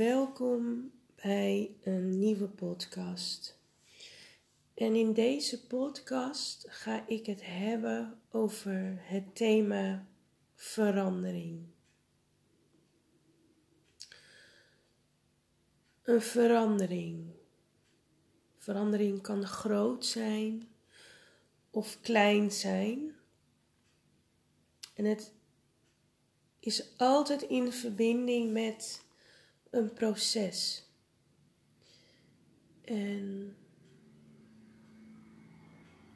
welkom bij een nieuwe podcast. En in deze podcast ga ik het hebben over het thema verandering. Een verandering. Verandering kan groot zijn of klein zijn. En het is altijd in verbinding met een proces. En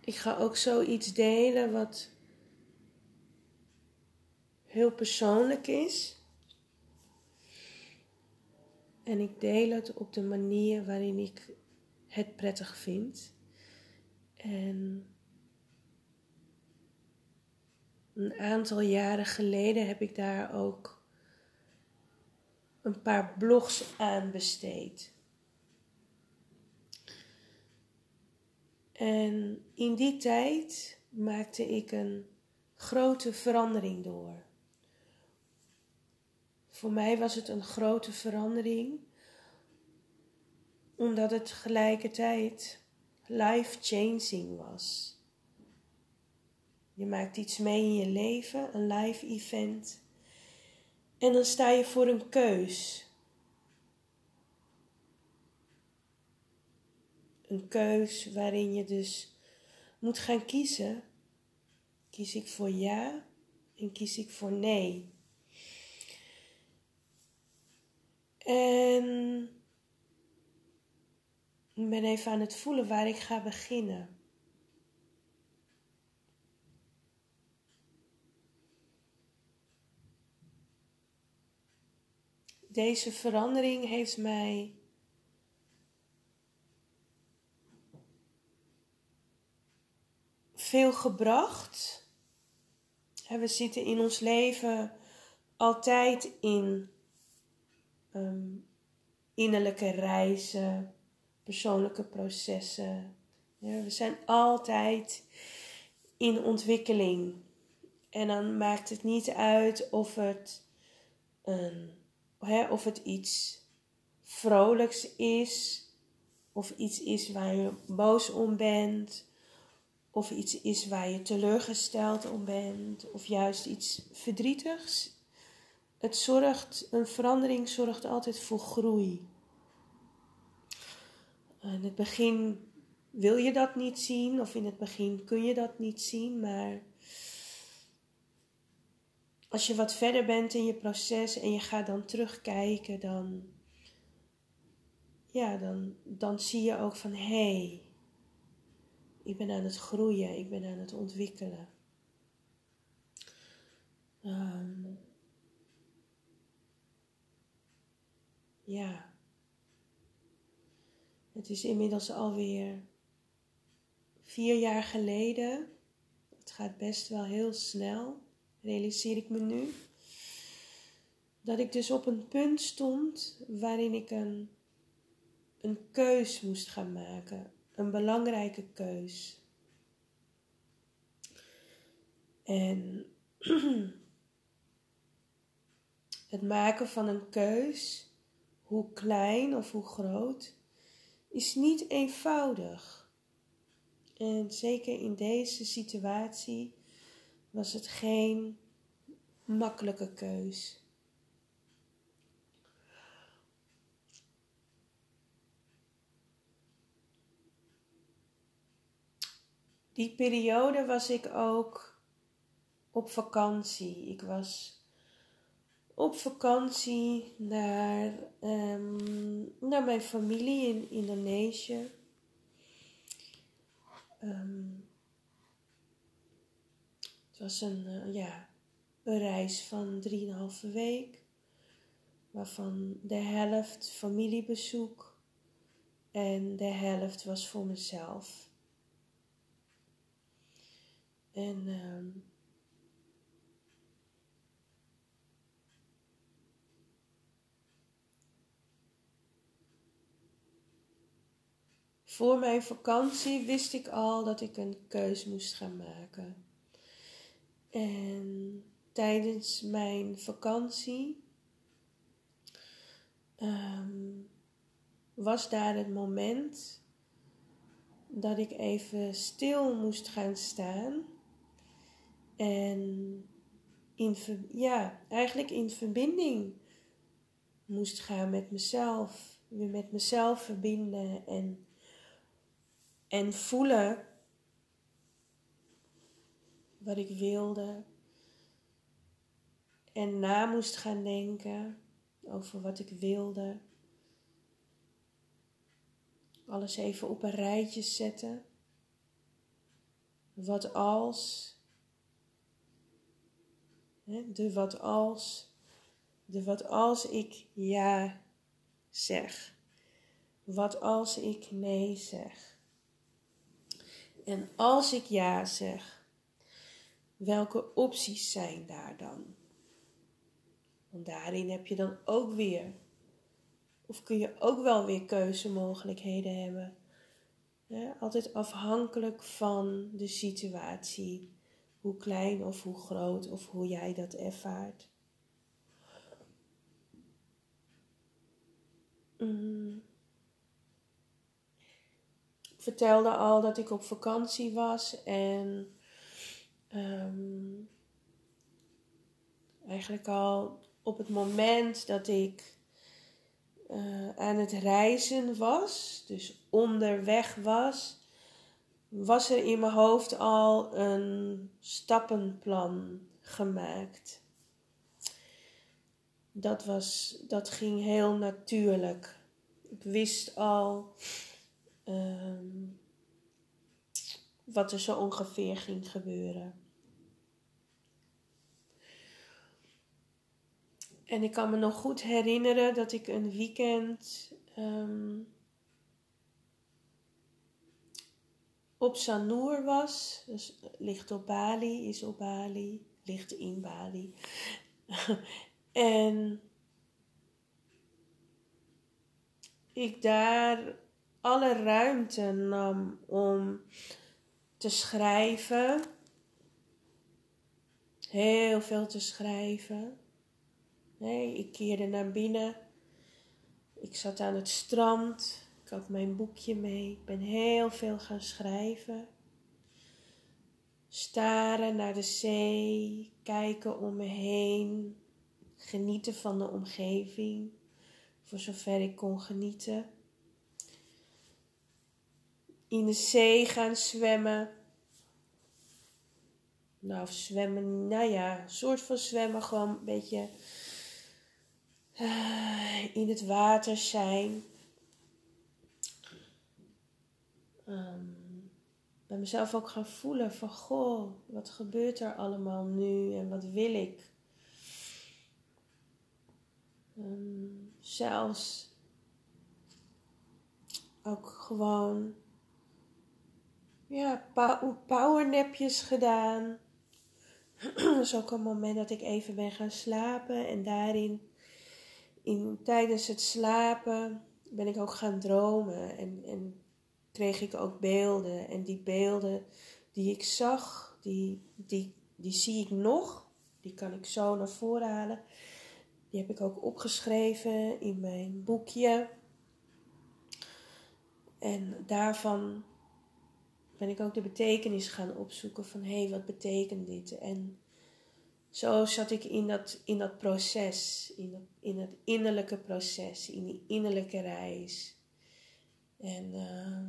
ik ga ook zoiets delen wat heel persoonlijk is. En ik deel het op de manier waarin ik het prettig vind. En een aantal jaren geleden heb ik daar ook een paar blogs aan besteed. En in die tijd maakte ik een grote verandering door. Voor mij was het een grote verandering, omdat het tegelijkertijd life-changing was. Je maakt iets mee in je leven, een live event. En dan sta je voor een keus. Een keus waarin je dus moet gaan kiezen. Kies ik voor ja en kies ik voor nee. En ik ben even aan het voelen waar ik ga beginnen. Deze verandering heeft mij veel gebracht. We zitten in ons leven altijd in um, innerlijke reizen, persoonlijke processen. We zijn altijd in ontwikkeling. En dan maakt het niet uit of het een of het iets vrolijks is, of iets is waar je boos om bent, of iets is waar je teleurgesteld om bent, of juist iets verdrietigs. Het zorgt, een verandering zorgt altijd voor groei. In het begin wil je dat niet zien, of in het begin kun je dat niet zien, maar als je wat verder bent in je proces en je gaat dan terugkijken, dan, ja, dan, dan zie je ook van hé, hey, ik ben aan het groeien, ik ben aan het ontwikkelen. Um, ja, het is inmiddels alweer vier jaar geleden. Het gaat best wel heel snel realiseer ik me nu. Dat ik dus op een punt stond waarin ik een, een keus moest gaan maken. Een belangrijke keus. En het maken van een keus, hoe klein of hoe groot, is niet eenvoudig. En zeker in deze situatie was het geen makkelijke keus. Die periode was ik ook op vakantie. Ik was op vakantie naar, um, naar mijn familie in Indonesië. Het was een, uh, ja, een reis van 3,5 week, waarvan de helft familiebezoek en de helft was voor mezelf. En um, voor mijn vakantie wist ik al dat ik een keus moest gaan maken. En tijdens mijn vakantie um, was daar het moment dat ik even stil moest gaan staan. En in, ja, eigenlijk in verbinding moest gaan met mezelf. Weer met mezelf verbinden en, en voelen wat ik wilde. En na moest gaan denken over wat ik wilde. Alles even op een rijtje zetten. Wat als. De wat als. De wat als ik ja zeg. Wat als ik nee zeg. En als ik ja zeg, welke opties zijn daar dan? Want daarin heb je dan ook weer, of kun je ook wel weer keuzemogelijkheden hebben. altijd afhankelijk van de situatie, hoe klein of hoe groot of hoe jij dat ervaart. Mm. Ik vertelde al dat ik op vakantie was en ehm, eigenlijk al op het moment dat ik uh, aan het reizen was, dus onderweg was, was er in mijn hoofd al een stappenplan gemaakt. Dat, was, dat ging heel natuurlijk. Ik wist al um, wat er zo ongeveer ging gebeuren. En ik kan me nog goed herinneren dat ik een weekend um, op Sanur was. Dus ligt op Bali, is op Bali, ligt in Bali. en ik daar alle ruimte nam om te schrijven. Heel veel te schrijven. Nee, ik keerde naar binnen. Ik zat aan het strand. Ik had mijn boekje mee. Ik ben heel veel gaan schrijven. Staren naar de zee, kijken om me heen, genieten van de omgeving, voor zover ik kon genieten. In de zee gaan zwemmen. Nou, zwemmen, nou ja, soort van zwemmen, gewoon een beetje in het water zijn. Um, bij mezelf ook gaan voelen van goh, wat gebeurt er allemaal nu en wat wil ik? Um, zelfs ook gewoon ja, powernapjes gedaan. Dat is ook een moment dat ik even ben gaan slapen en daarin in, tijdens het slapen ben ik ook gaan dromen en, en kreeg ik ook beelden. En die beelden die ik zag, die, die, die zie ik nog. Die kan ik zo naar voren halen. Die heb ik ook opgeschreven in mijn boekje. En daarvan ben ik ook de betekenis gaan opzoeken van hé, hey, wat betekent dit? En zo zat ik in dat, in dat proces, in, dat, in het innerlijke proces, in die innerlijke reis. En uh,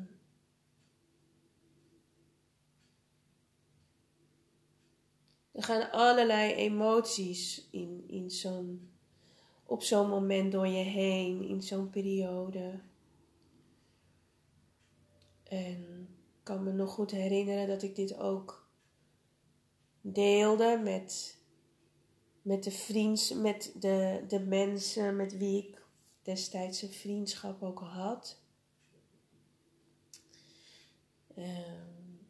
er gaan allerlei emoties in, in zo'n, op zo'n moment door je heen, in zo'n periode. En ik kan me nog goed herinneren dat ik dit ook deelde met met de vriends, met de, de mensen met wie ik destijds een vriendschap ook had. Um,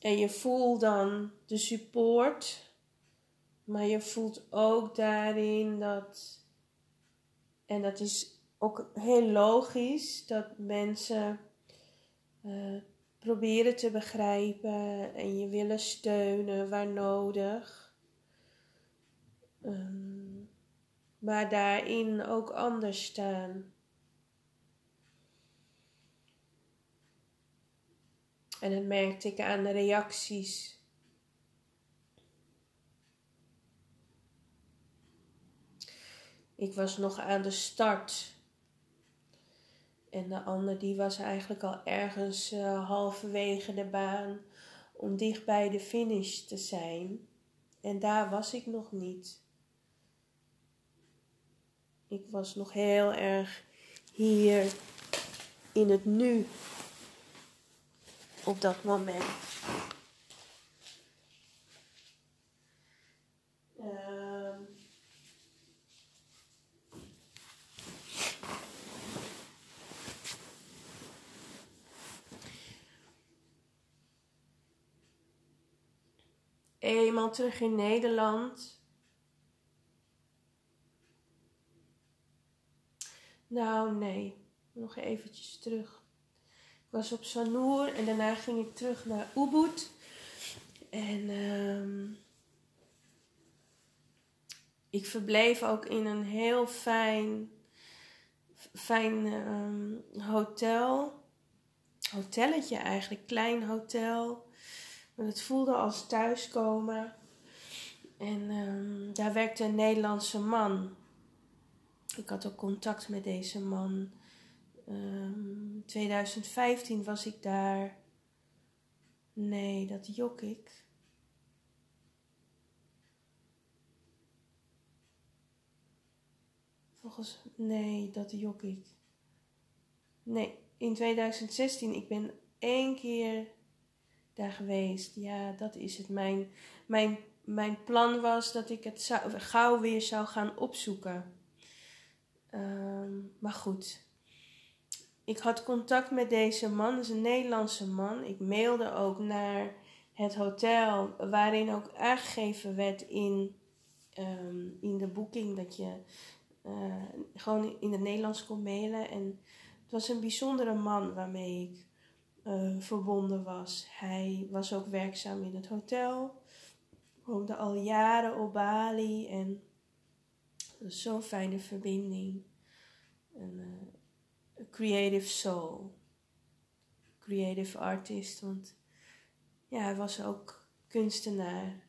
en je voelt dan de support, maar je voelt ook daarin dat, en dat is ook heel logisch, dat mensen uh, proberen te begrijpen en je willen steunen waar nodig. Ehm, maar daarin ook anders staan. En dat merkte ik aan de reacties. Ik was nog aan de start. En de ander die was eigenlijk al ergens uh, halverwege de baan om dicht bij de finish te zijn. En daar was ik nog niet. Ik was nog heel erg hier in het nu op dat moment. Eenmaal terug in Nederland. Nou, nee, nog eventjes terug. Ik was op Sanur en daarna ging ik terug naar Ubud. En um, ik verbleef ook in een heel fijn, fijn um, hotel. Hotelletje eigenlijk, klein hotel. Het voelde als thuiskomen. En um, daar werkte een Nederlandse man. Ik had ook contact met deze man. Um, 2015 was ik daar. Nee, dat jok ik. Volgens. Nee, dat jok ik. Nee, in 2016. Ik ben één keer daar geweest. Ja, dat is het. Mijn, mijn, mijn plan was dat ik het zou, gauw weer zou gaan opzoeken. Um, maar goed, ik had contact met deze man, dat is een Nederlandse man. Ik mailde ook naar het hotel waarin ook aangegeven werd in, um, in de boeking dat je uh, gewoon in het Nederlands kon mailen. En het was een bijzondere man waarmee ik uh, verbonden was. Hij was ook werkzaam in het hotel, woonde al jaren op Bali en zo'n fijne verbinding. En, uh, creative soul. Creative artist, want ja, hij was ook kunstenaar.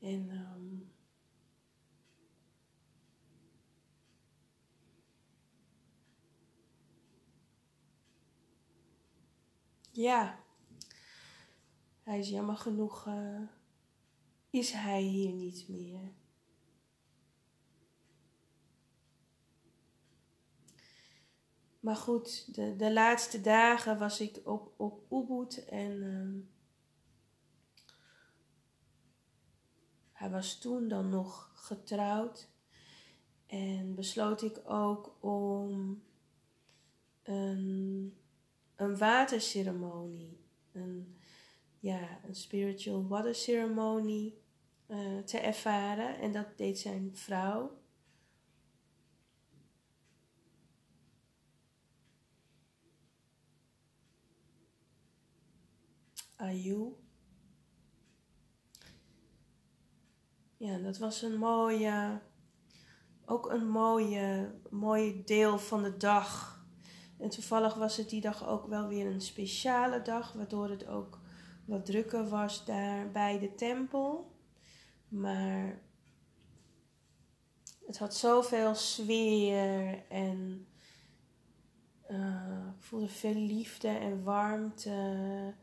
En um, ja, hij is jammer genoeg, uh, is hij hier niet meer. Maar goed, de, de laatste dagen was ik op, op Ubud en uh, hij was toen dan nog getrouwd. En besloot ik ook om een, een waterceremonie, een, ja, een spiritual water ceremony uh, te ervaren. En dat deed zijn vrouw. Ayu. Ja, dat was een mooie, ook een mooie, mooie deel van de dag. En toevallig was het die dag ook wel weer een speciale dag, waardoor het ook wat drukker was daar bij de tempel. Maar het had zoveel sfeer en uh, ik voelde veel liefde en warmte.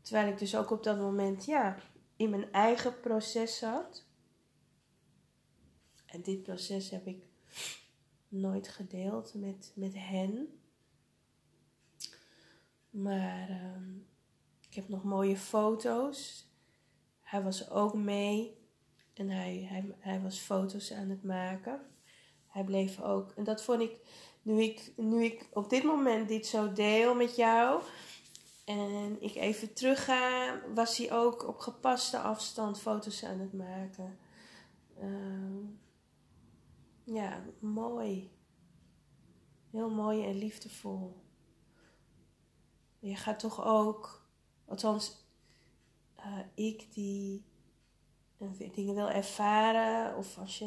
Terwijl ik dus ook op dat moment, ja, in mijn eigen proces zat. En dit proces heb ik nooit gedeeld met, met hen. Maar uh, ik heb nog mooie foto's. Hij was ook mee. En hij, hij, hij was foto's aan het maken. Hij bleef ook. En dat vond ik, nu ik, nu ik op dit moment dit zo deel met jou, en ik even terug ga, was hij ook op gepaste afstand foto's aan het maken. Uh, ja, mooi. Heel mooi en liefdevol. Je gaat toch ook, althans, uh, ik die dingen wil ervaren, of als je,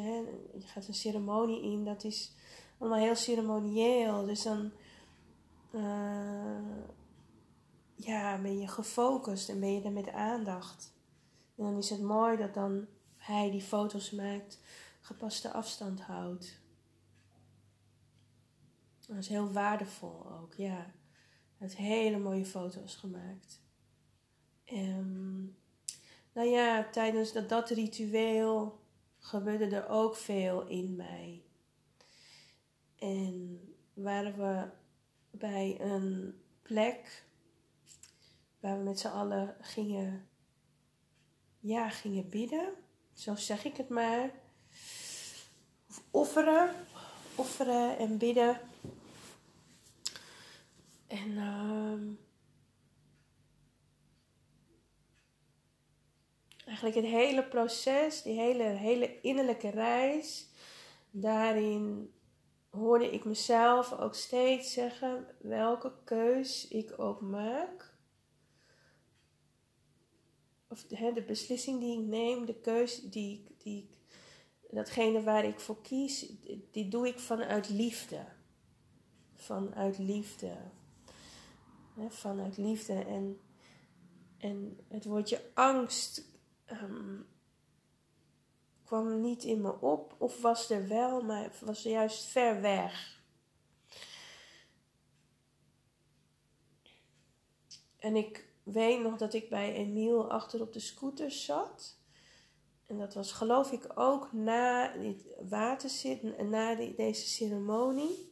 je gaat een ceremonie in, dat is allemaal heel ceremonieel. Dus dan uh, ja, ben je gefocust en ben je er met aandacht. En dan is het mooi dat dan hij die foto's maakt, gepaste afstand houdt. Dat is heel waardevol ook, ja. Heeft hele mooie foto's gemaakt. En, nou ja, tijdens dat, dat ritueel gebeurde er ook veel in mij. En waren we bij een plek waar we met z'n allen gingen, ja, gingen bidden. Zo zeg ik het maar. Of offeren, offeren en bidden. En uh, eigenlijk het hele proces, die hele, hele innerlijke reis, daarin hoorde ik mezelf ook steeds zeggen welke keus ik ook maak. Of de, beslissing die ik neem, de keus die, die ik, datgene waar ik voor kies, die doe ik vanuit liefde. Vanuit liefde. Vanuit liefde. En, en het woordje angst um, kwam niet in me op of was er wel, maar was er juist ver weg. En ik weet nog dat ik bij Emiel achter op de scooter zat. En dat was geloof ik ook na dit waterzit, na deze ceremonie.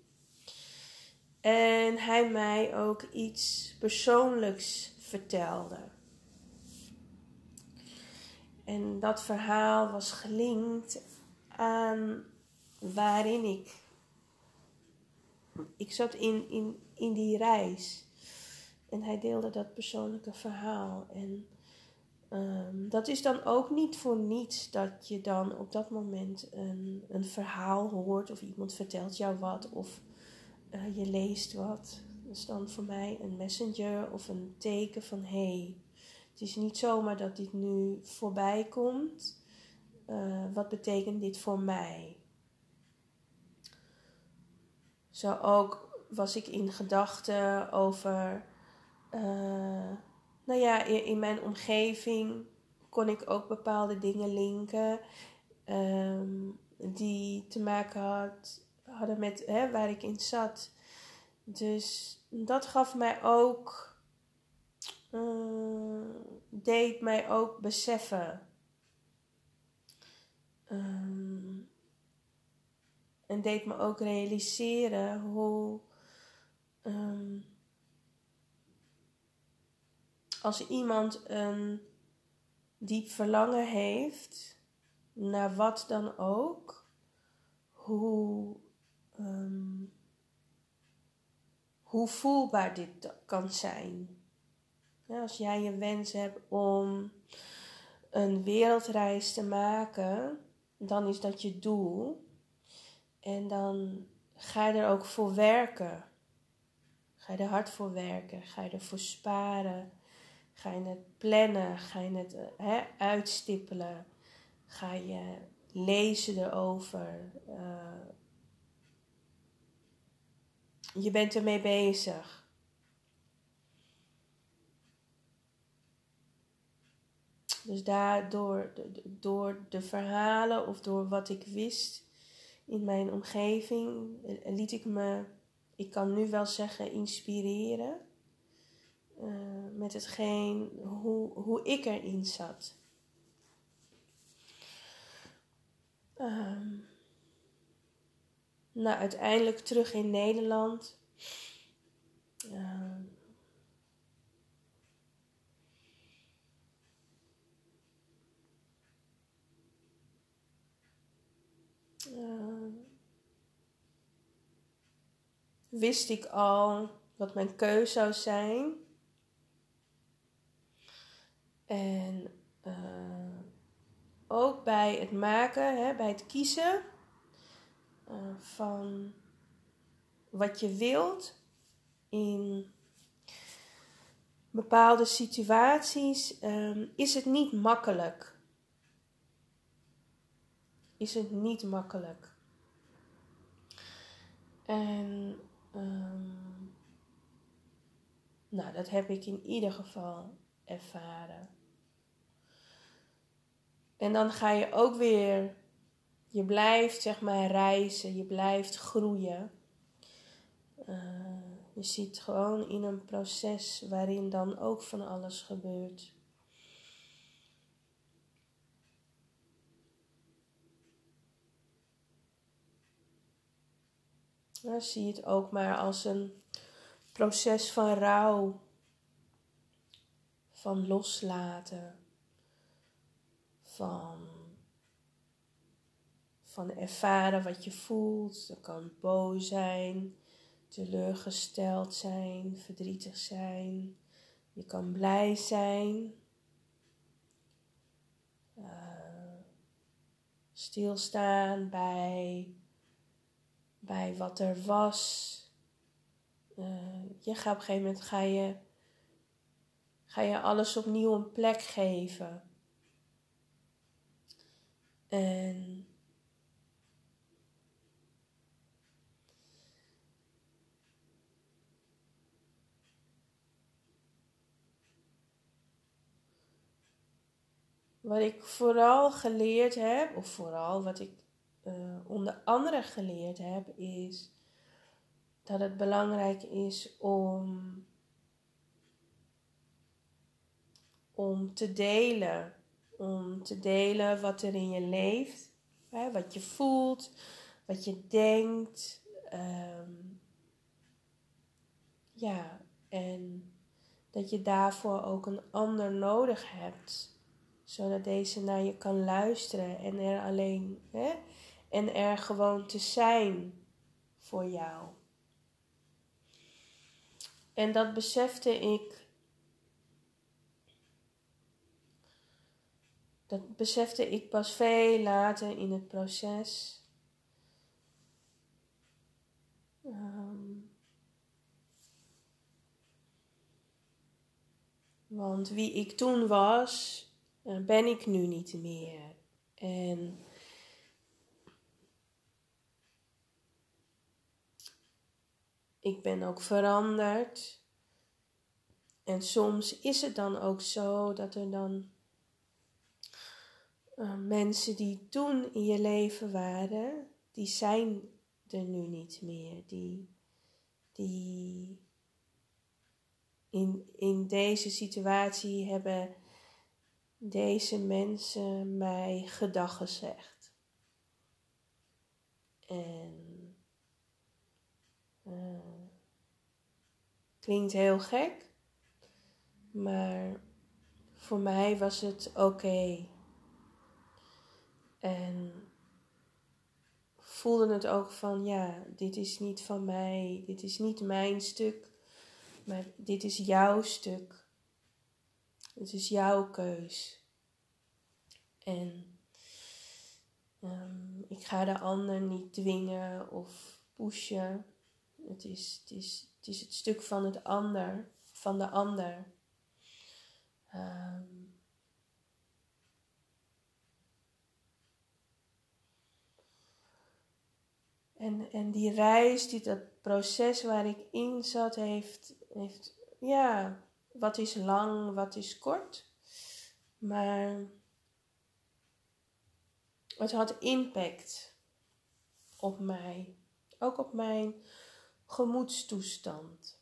En hij mij ook iets persoonlijks vertelde. En dat verhaal was gelinkt aan waarin ik. Ik zat in, in, in die reis. En hij deelde dat persoonlijke verhaal. En um, dat is dan ook niet voor niets dat je dan op dat moment een, een verhaal hoort. Of iemand vertelt jou wat. Of uh, je leest wat. Dat is dan voor mij een messenger of een teken van hé. Hey, het is niet zomaar dat dit nu voorbij komt. Uh, wat betekent dit voor mij? Zo ook was ik in gedachten over, uh, nou ja, in, mijn omgeving kon ik ook bepaalde dingen linken um, die te maken had, hadden met hè, waar ik in zat. Dus dat gaf mij ook uh, deed mij ook beseffen. Um, en deed me ook realiseren hoe. Um, als iemand een diep verlangen heeft, naar wat dan ook, hoe, um, hoe voelbaar dit kan zijn. Als jij je wens hebt om een wereldreis te maken, dan is dat je doel. En dan ga je er ook voor werken. Ga je er hard voor werken. Ga je ervoor sparen. Ga je het plannen. Ga je het hè, uitstippelen. Ga je lezen erover. Uh, je bent ermee bezig. Dus daardoor, door de verhalen of door wat ik wist in mijn omgeving, eh, liet ik me, ik kan nu wel zeggen, inspireren. Uh, met hetgeen, hoe, hoe ik erin zat. Um, nou, uiteindelijk terug in Nederland. Uh, uh, wist ik al wat mijn keuze zou zijn. En uh, ook bij het maken, hè, bij het kiezen uh, van wat je wilt in bepaalde situaties, um, is het niet makkelijk. is het niet makkelijk. En ehm, nou, dat heb ik in ieder geval ervaren. En dan ga je ook weer, je blijft zeg maar reizen, je blijft groeien. Uh, je ziet gewoon in een proces waarin dan ook van alles gebeurt. Dan zie je het ook maar als een proces van rouw, van loslaten, van, van ervaren wat je voelt. Dat kan boos zijn, teleurgesteld zijn, verdrietig zijn. Je kan blij zijn. Uh, stilstaan bij, bij wat er was. Uh, je gaat op een gegeven moment ga je, ga je alles opnieuw een plek geven. En Wat ik vooral geleerd heb, of vooral wat ik uh, onder andere geleerd heb, is dat het belangrijk is om, om te delen. Om te delen wat er in je leeft, hè, wat je voelt, wat je denkt. Um, ja, en dat je daarvoor ook een ander nodig hebt zodat deze naar je kan luisteren en er alleen hè, en er gewoon te zijn voor jou. En dat besefte ik. Dat besefte ik pas veel later in het proces. Um, want wie ik toen was, uh, ben ik nu niet meer. En ik ben ook veranderd. En soms is het dan ook zo dat er dan uh, mensen die toen in je leven waren, die zijn er nu niet meer. Die, die in, in deze situatie hebben deze mensen mij gedag gezegd. En uh, klinkt heel gek, maar voor mij was het oké. En voelde het ook van ja, dit is niet van mij, dit is niet mijn stuk, maar dit is jouw stuk. Het is jouw keus. En um, ik ga de ander niet dwingen of pushen. Het is het, is, het, is het stuk van het ander, van de ander. Um, en, en die reis, die, dat proces waar ik in zat, heeft, heeft ja, wat is lang, wat is kort. Maar het had impact op mij. Ook op mijn gemoedstoestand.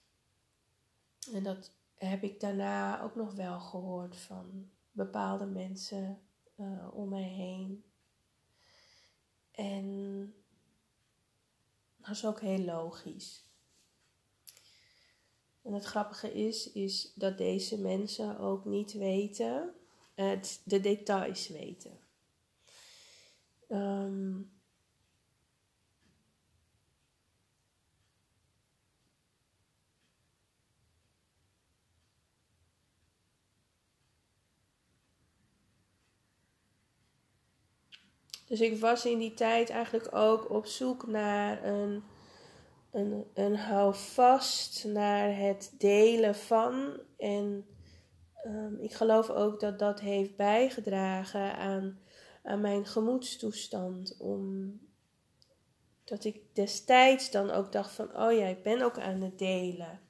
En dat heb ik daarna ook nog wel gehoord van bepaalde mensen uh, om mij heen. En dat is ook heel logisch. En het grappige is, is dat deze mensen ook niet weten, uh, de details weten. Um, dus ik was in die tijd eigenlijk ook op zoek naar een een, een houvast naar het delen van. En um, ik geloof ook dat dat heeft bijgedragen aan, aan mijn gemoedstoestand. Om dat ik destijds dan ook dacht van, oh ja, ik ben ook aan het delen.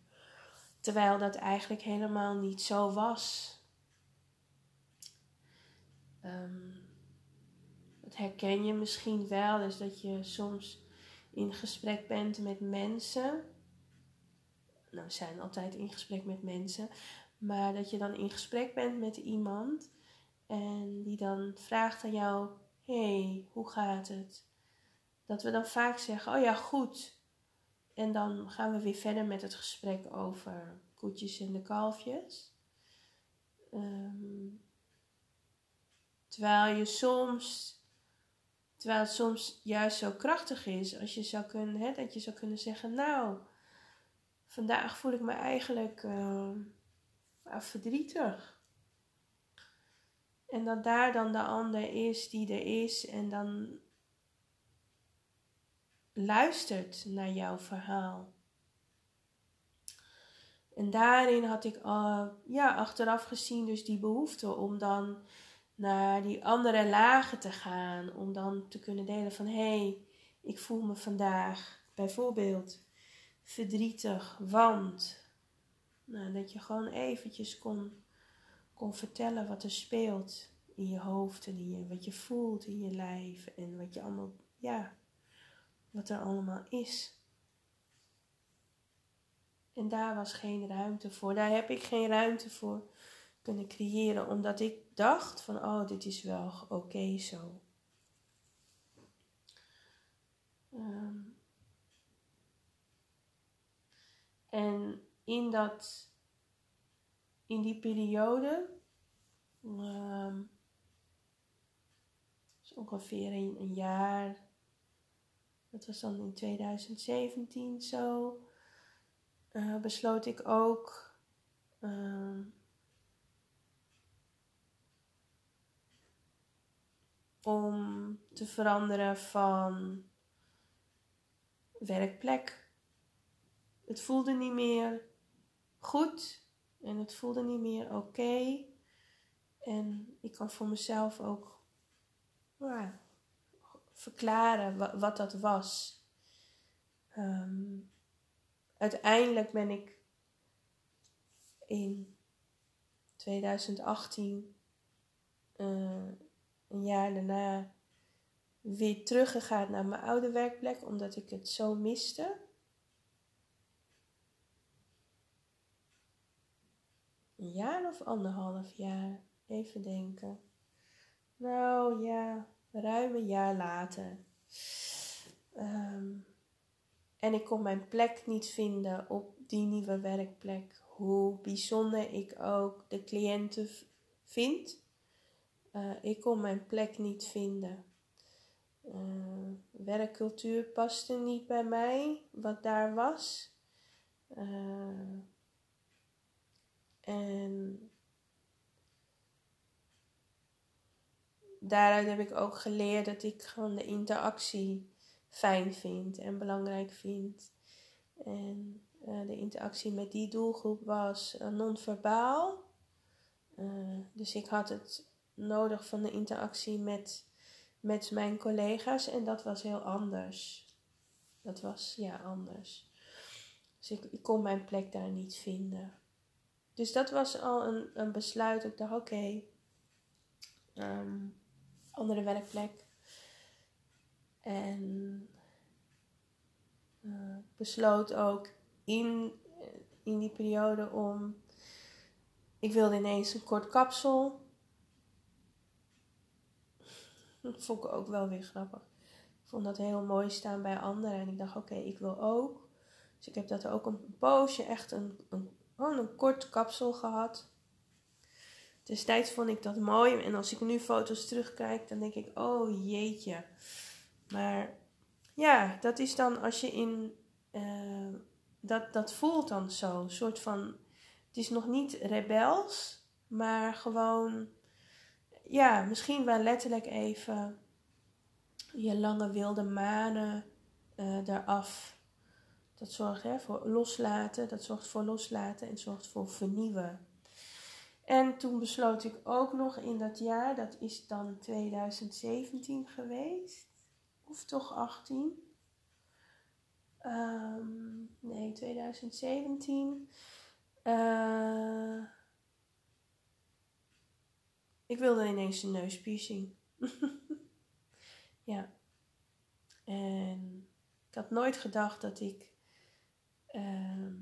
Terwijl dat eigenlijk helemaal niet zo was. Um, dat herken je misschien wel, is dat je soms in gesprek bent met mensen. Nou, we zijn altijd in gesprek met mensen. Maar dat je dan in gesprek bent met iemand en die dan vraagt aan jou: hey, hoe gaat het? Dat we dan vaak zeggen: Oh ja, goed. En dan gaan we weer verder met het gesprek over koetjes en de kalfjes. Um, terwijl je soms, terwijl het soms juist zo krachtig is, als je zou kunnen, hè, dat je zou kunnen zeggen: Nou, vandaag voel ik me eigenlijk uh, verdrietig. En dat daar dan de ander is die er is en dan luistert naar jouw verhaal. En daarin had ik uh, ja, achteraf gezien dus die behoefte om dan naar die andere lagen te gaan. Om dan te kunnen delen van hé, hey, ik voel me vandaag bijvoorbeeld verdrietig, want. Nou, dat je gewoon eventjes kon kon vertellen wat er speelt in je hoofd en in je, wat je voelt in je lijf en wat je allemaal, ja, wat er allemaal is. En daar was geen ruimte voor. Daar heb ik geen ruimte voor kunnen creëren, omdat ik dacht van, oh, dit is wel oké zo. Ehm, en in dat in die periode, um, ongeveer een, jaar, dat was dan in 2017 zo, uh, besloot ik ook uh, om te veranderen van werkplek. Het voelde niet meer goed. En het voelde niet meer oké. En ik kan voor mezelf ook verklaren wat, dat was. Ehm, uiteindelijk ben ik in 2018, uh, een jaar daarna, weer teruggegaan naar mijn oude werkplek, omdat ik het zo miste. een jaar of anderhalf jaar. Even denken. Nou ja, ruim een jaar later. Ehm, en ik kon mijn plek niet vinden op die nieuwe werkplek. Hoe bijzonder ik ook de cliënten vind. Uh, ik kon mijn plek niet vinden. Uh, werkcultuur paste niet bij mij, wat daar was. Uh, en daaruit heb ik ook geleerd dat ik gewoon de interactie fijn vind en belangrijk vind. En de interactie met die doelgroep was uh, non-verbaal. Dus ik had het nodig van de interactie met, met mijn collega's en dat was heel anders. Dat was ja anders. Dus ik, kon mijn plek daar niet vinden. Dus dat was al een, een besluit. Ik dacht, oké, ehm, andere werkplek. En uh, besloot ook in, in die periode om. Ik wilde ineens een kort kapsel. Dat vond ik ook wel weer grappig. Ik vond dat heel mooi staan bij anderen. En ik dacht, oké, ik wil ook. Dus ik heb dat ook een poosje echt een, een gewoon een kort kapsel gehad. Destijds vond ik dat mooi. En als ik nu foto's terugkijk, dan denk ik, oh jeetje. Maar ja, dat is dan als je in. Uh, dat, dat voelt dan zo. Een soort van. Het is nog niet rebels, maar gewoon. Ja, misschien wel letterlijk even je lange wilde manen uh, eraf dat zorgt hè, voor loslaten, dat zorgt voor loslaten en zorgt voor vernieuwen. En toen besloot ik ook nog in dat jaar, dat is dan 2017 geweest, of toch 18? Ehm, nee, 2017. Uh, ik wilde ineens een neuspiercing. ja. En ik had nooit gedacht dat ik. Uh,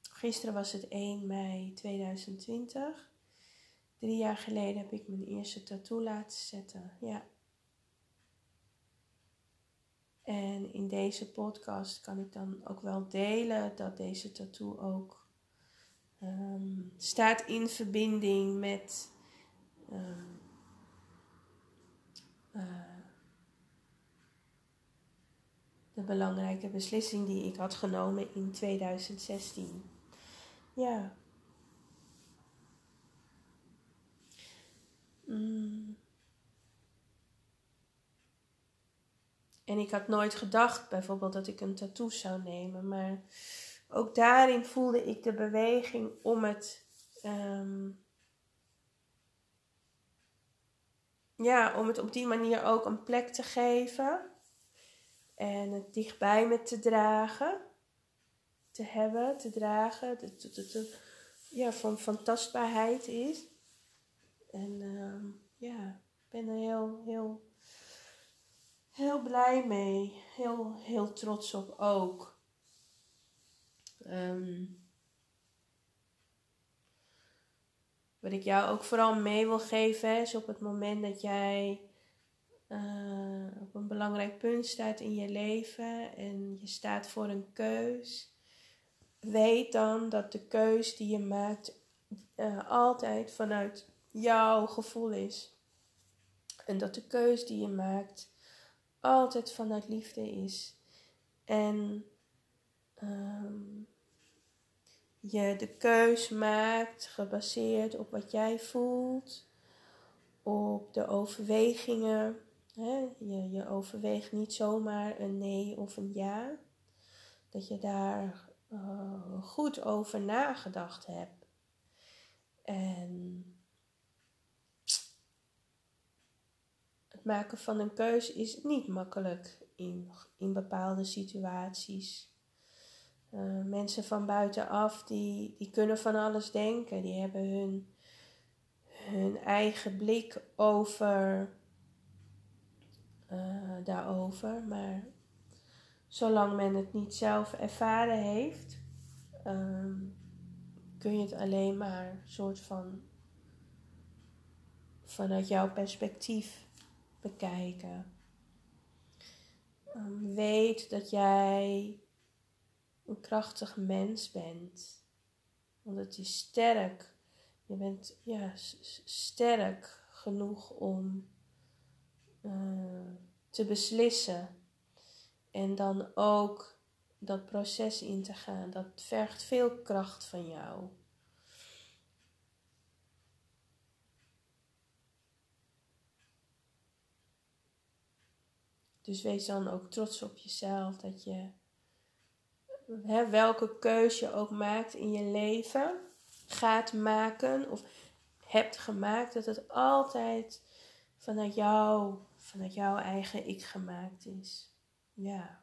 gisteren was het 1 mei 2020. Drie jaar geleden heb ik mijn eerste tattoo laten zetten. Ja. En in deze podcast kan ik dan ook wel delen dat deze tattoo ook um, staat in verbinding met um, uh, de belangrijke beslissing die ik had genomen in 2016. Ja. Mm. En ik had nooit gedacht bijvoorbeeld dat ik een tattoo zou nemen. Maar ook daarin voelde ik de beweging om het. Ehm, ja, om het op die manier ook een plek te geven. En het dichtbij me te dragen. Te hebben, te dragen. De, ja, van, van is. En uh, ja, ik ben er heel, heel heel blij mee. Heel, heel trots op ook. Ehm, wat ik jou ook vooral mee wil geven is op het moment dat jij uh, op een belangrijk punt staat in je leven en je staat voor een keus. Weet dan dat de keus die je maakt uh, altijd vanuit jouw gevoel is. En dat de keus die je maakt altijd vanuit liefde is. En um, je de keus maakt gebaseerd op wat jij voelt, op de overwegingen. Hè? Je, je overweegt niet zomaar een nee of een ja. Dat je daar uh, goed over nagedacht hebt. En maken van een keus is niet makkelijk in, in bepaalde situaties. Uh, mensen van buitenaf die, die kunnen van alles denken. Die hebben hun, hun eigen blik over uh, daarover. Maar zolang men het niet zelf ervaren heeft, um, kun je het alleen maar soort van vanuit jouw perspectief bekijken. Um, weet dat jij een krachtig mens bent. Het is sterk. Je bent ja, sterk genoeg om uh, te beslissen. En dan ook dat proces in te gaan. Dat vergt veel kracht van jou. Dus wees dan ook trots op jezelf dat je, hè, welke keuze je ook maakt in je leven, gaat maken of hebt gemaakt, dat het altijd vanuit jou, vanuit jouw eigen ik gemaakt is. Ja.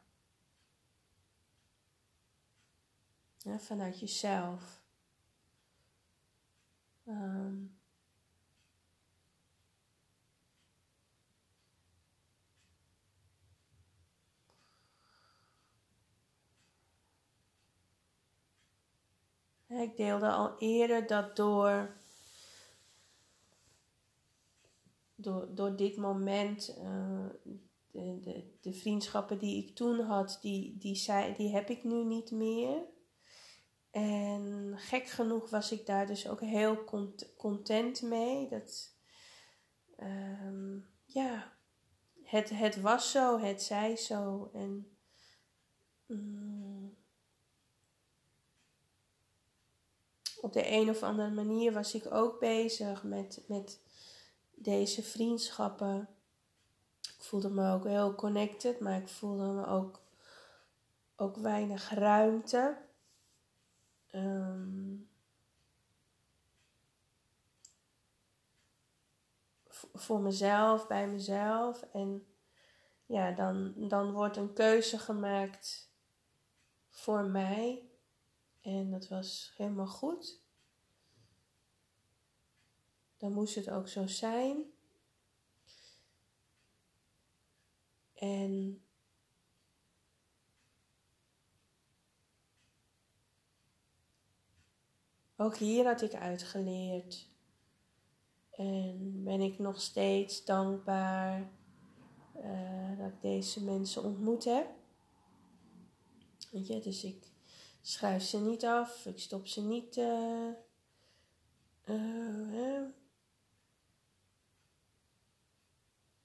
ja vanuit jezelf. Um, Ik deelde al eerder dat door, door, door dit moment, uh, de, de, de, vriendschappen die ik toen had, die, die, zei, die heb ik nu niet meer. En gek genoeg was ik daar dus ook heel content mee. Dat, um, ja, het, het was zo, het zij zo. En um, op de een of andere manier was ik ook bezig met, met deze vriendschappen. Ik voelde me ook heel connected, maar ik voelde me ook, ook weinig ruimte. Ehm, voor mezelf, bij mezelf. En ja, dan, dan wordt een keuze gemaakt voor mij. En dat was helemaal goed. Dan moest het ook zo zijn. En ook hier had ik uitgeleerd. En ben ik nog steeds dankbaar uh, dat ik deze mensen ontmoet heb. Weet je, dus ik schuif ze niet af, ik stop ze niet. Uh,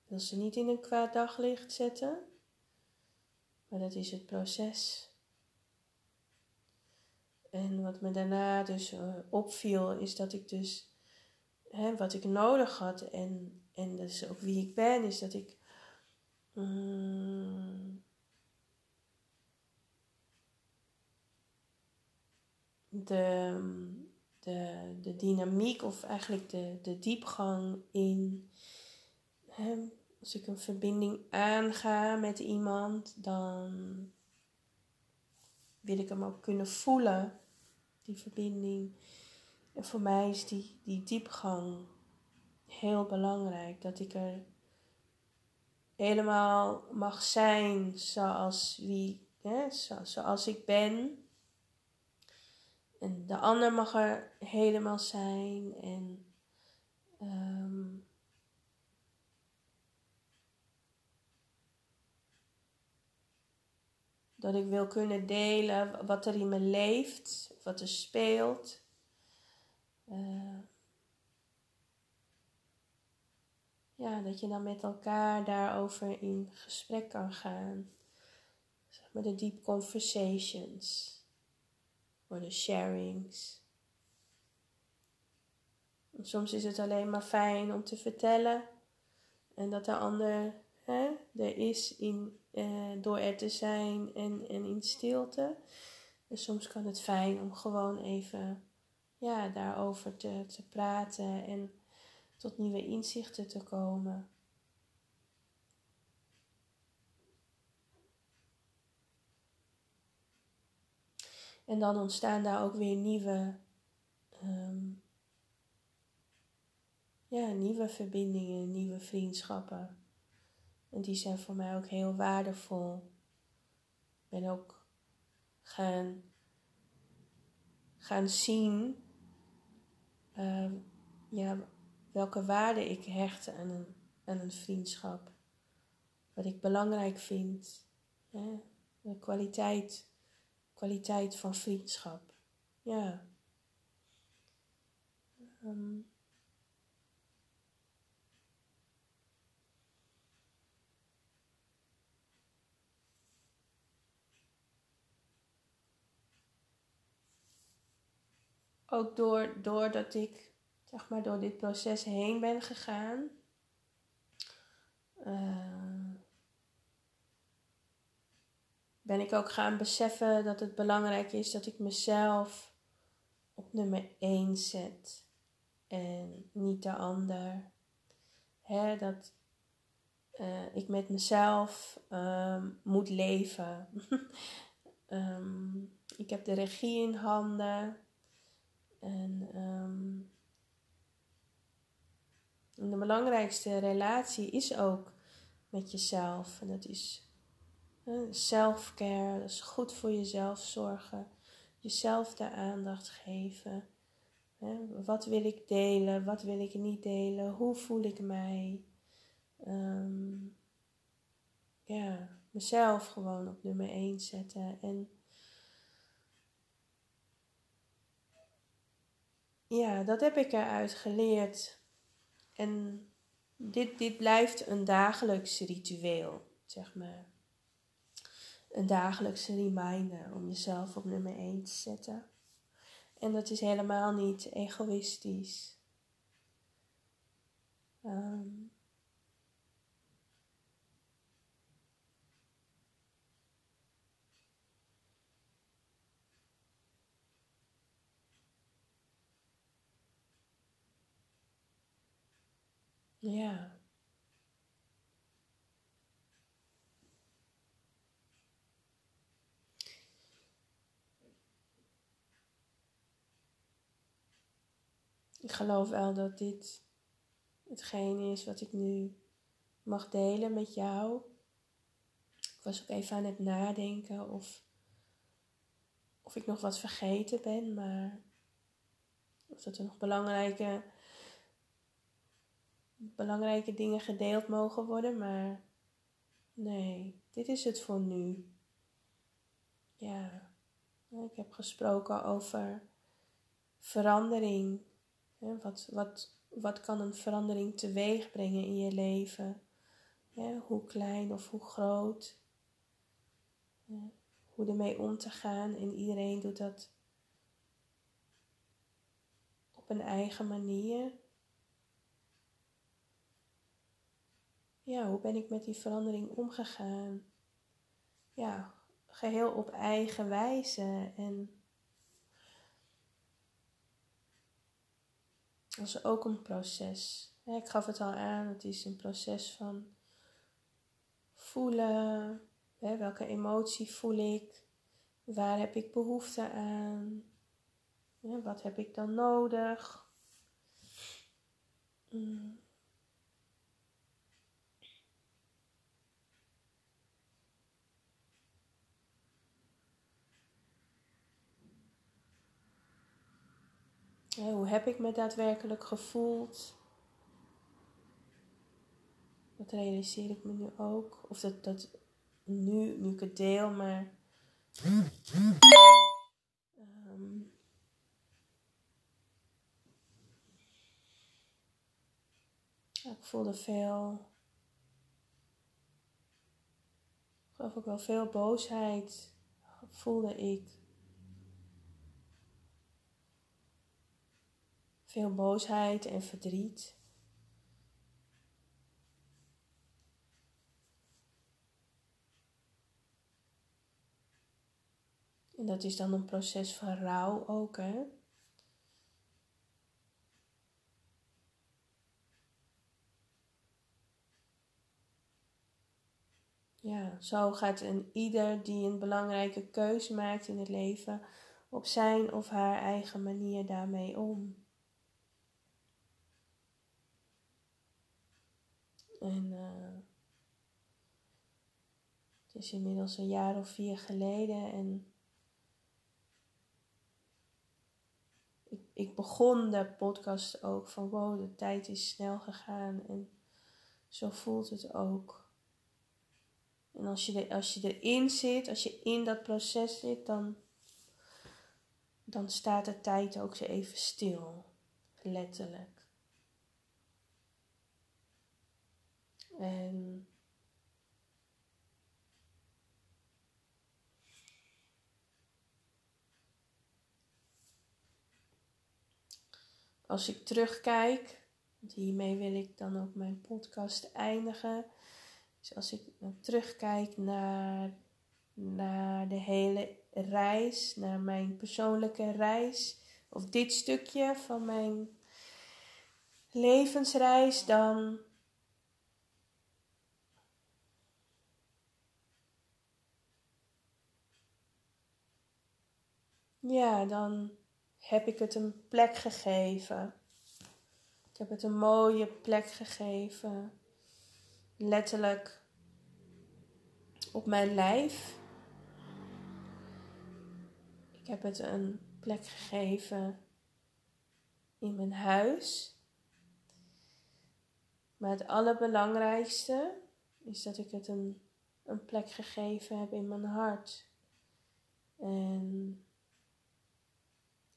wil ze niet in een kwaad daglicht zetten, maar dat is het proces. En wat me daarna dus opviel, is dat ik dus hè, wat ik nodig had en, en dus ook wie ik ben, is dat ik mm, de, de, de dynamiek of eigenlijk de, de diepgang in. Als ik een verbinding aanga met iemand, dan wil ik hem ook kunnen voelen, die verbinding. En voor mij is die, die diepgang heel belangrijk. Dat ik er helemaal mag zijn zoals, wie, hè, zoals ik ben. En de ander mag er helemaal zijn. En um, dat ik wil kunnen delen wat er in me leeft, wat er speelt. Uh, ja, dat je dan met elkaar daarover in gesprek kan gaan. Zeg maar de deep conversations. Of de sharings. soms is het alleen maar fijn om te vertellen. En dat de ander hè, er is in, uh, door er te zijn en, en in stilte. En soms kan het fijn om gewoon even ja, daarover te, te praten en tot nieuwe inzichten te komen. En dan ontstaan daar ook weer nieuwe, um, ja, nieuwe verbindingen, nieuwe vriendschappen. En die zijn voor mij ook heel waardevol. Ik ben ook gaan, gaan zien uh, ja, welke waarde ik hecht aan een, aan een vriendschap. Wat ik belangrijk vind. Hè? De kwaliteit, kwaliteit van vriendschap. Ja. Um, ook door, doordat ik zeg maar, door dit proces heen ben gegaan. Uh, ben ik ook gaan beseffen dat het belangrijk is dat ik mezelf op nummer 1 zet en niet de ander. Dat uh, ik met mezelf um, moet leven. um, ik heb de regie in handen. En, um, de belangrijkste relatie is ook met jezelf. En dat is self-care, is goed voor jezelf zorgen. Jezelf de aandacht geven. wat wil ik delen? Wat wil ik niet delen? Hoe voel ik mij? Um, ja, mezelf gewoon op nummer 1 zetten. En ja, dat heb ik eruit geleerd. En dit, dit blijft een dagelijks ritueel, zeg maar. Een dagelijkse reminder om jezelf op nummer 1 te zetten. En dat is helemaal niet egoïstisch. Um, Ja. Ik geloof wel dat dit hetgeen is wat ik nu mag delen met jou. Ik was ook even aan het nadenken of, of ik nog wat vergeten ben, maar of dat er nog belangrijke, belangrijke dingen gedeeld mogen worden, maar nee, dit is het voor nu. Ja, ik heb gesproken over verandering. Wat, wat, wat kan een verandering teweeg brengen in je leven? hoe klein of hoe groot. hoe ermee om te gaan. En iedereen doet dat op een eigen manier. Ja, hoe ben ik met die verandering omgegaan? Ja, geheel op eigen wijze. En dat is ook een proces. Ik gaf het al aan, het is een proces van voelen. Welke emotie voel ik? Waar heb ik behoefte aan? Wat heb ik dan nodig? Mm. Hoe heb ik me daadwerkelijk gevoeld? Dat realiseer ik me nu ook. Of dat, dat nu, nu ik het deel, maar. Um, ik voelde veel. Ik geloof ook wel veel boosheid. Voelde ik. Veel boosheid en verdriet. En dat is dan een proces van rouw ook, hè? Ja, zo gaat een ieder die een belangrijke keuze maakt in het leven op zijn of haar eigen manier daarmee om. En uh, het is inmiddels een jaar of vier geleden en ik begon de podcast ook van wow, de tijd is snel gegaan en zo voelt het ook. En als je, er, als je erin zit, als je in dat proces zit, dan, dan staat de tijd ook zo even stil. Letterlijk. En als ik terugkijk, hiermee wil ik dan ook mijn podcast eindigen. Dus als ik terugkijk naar, naar de hele reis, naar mijn persoonlijke reis, of dit stukje van mijn levensreis, dan. Ja, dan heb ik het een plek gegeven. Ik heb het een mooie plek gegeven. Letterlijk op mijn lijf. Ik heb het een plek gegeven in mijn huis. Maar het allerbelangrijkste is dat ik het een, een plek gegeven heb in mijn hart. En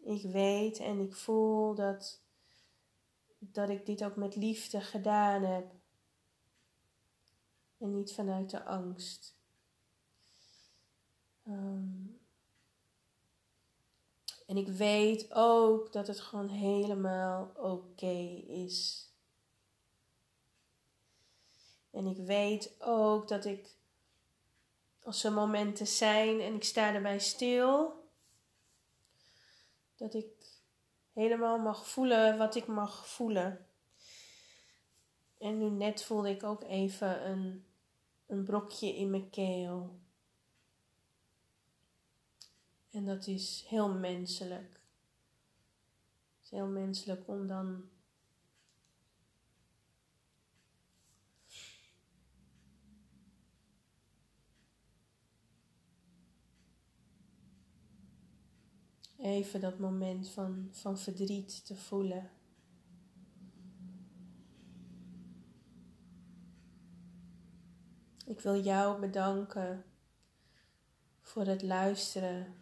ik weet en ik voel dat, dat ik dit ook met liefde gedaan heb. En niet vanuit de angst. Ehm, en ik weet ook dat het gewoon helemaal oké is. En ik weet ook dat ik, als er momenten zijn en ik sta erbij stil, dat ik helemaal mag voelen wat ik mag voelen. En nu net voelde ik ook even een, een brokje in mijn keel. En dat is heel menselijk. Het is heel menselijk om dan even dat moment van, van verdriet te voelen. Ik wil jou bedanken voor het luisteren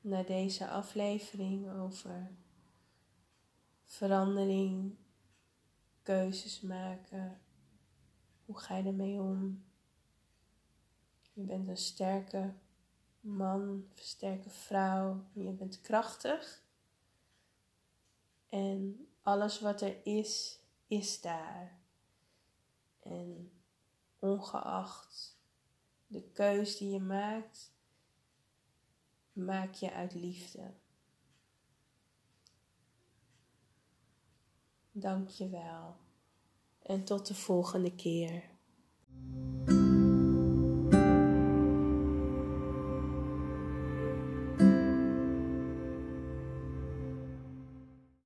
naar deze aflevering over verandering, keuzes maken. Hoe ga je ermee om? Je bent een sterke man, sterke vrouw. Je bent krachtig. En alles wat er is, is daar. En ongeacht de keus die je maakt, maak je uit liefde. Dank je wel. En tot de volgende keer.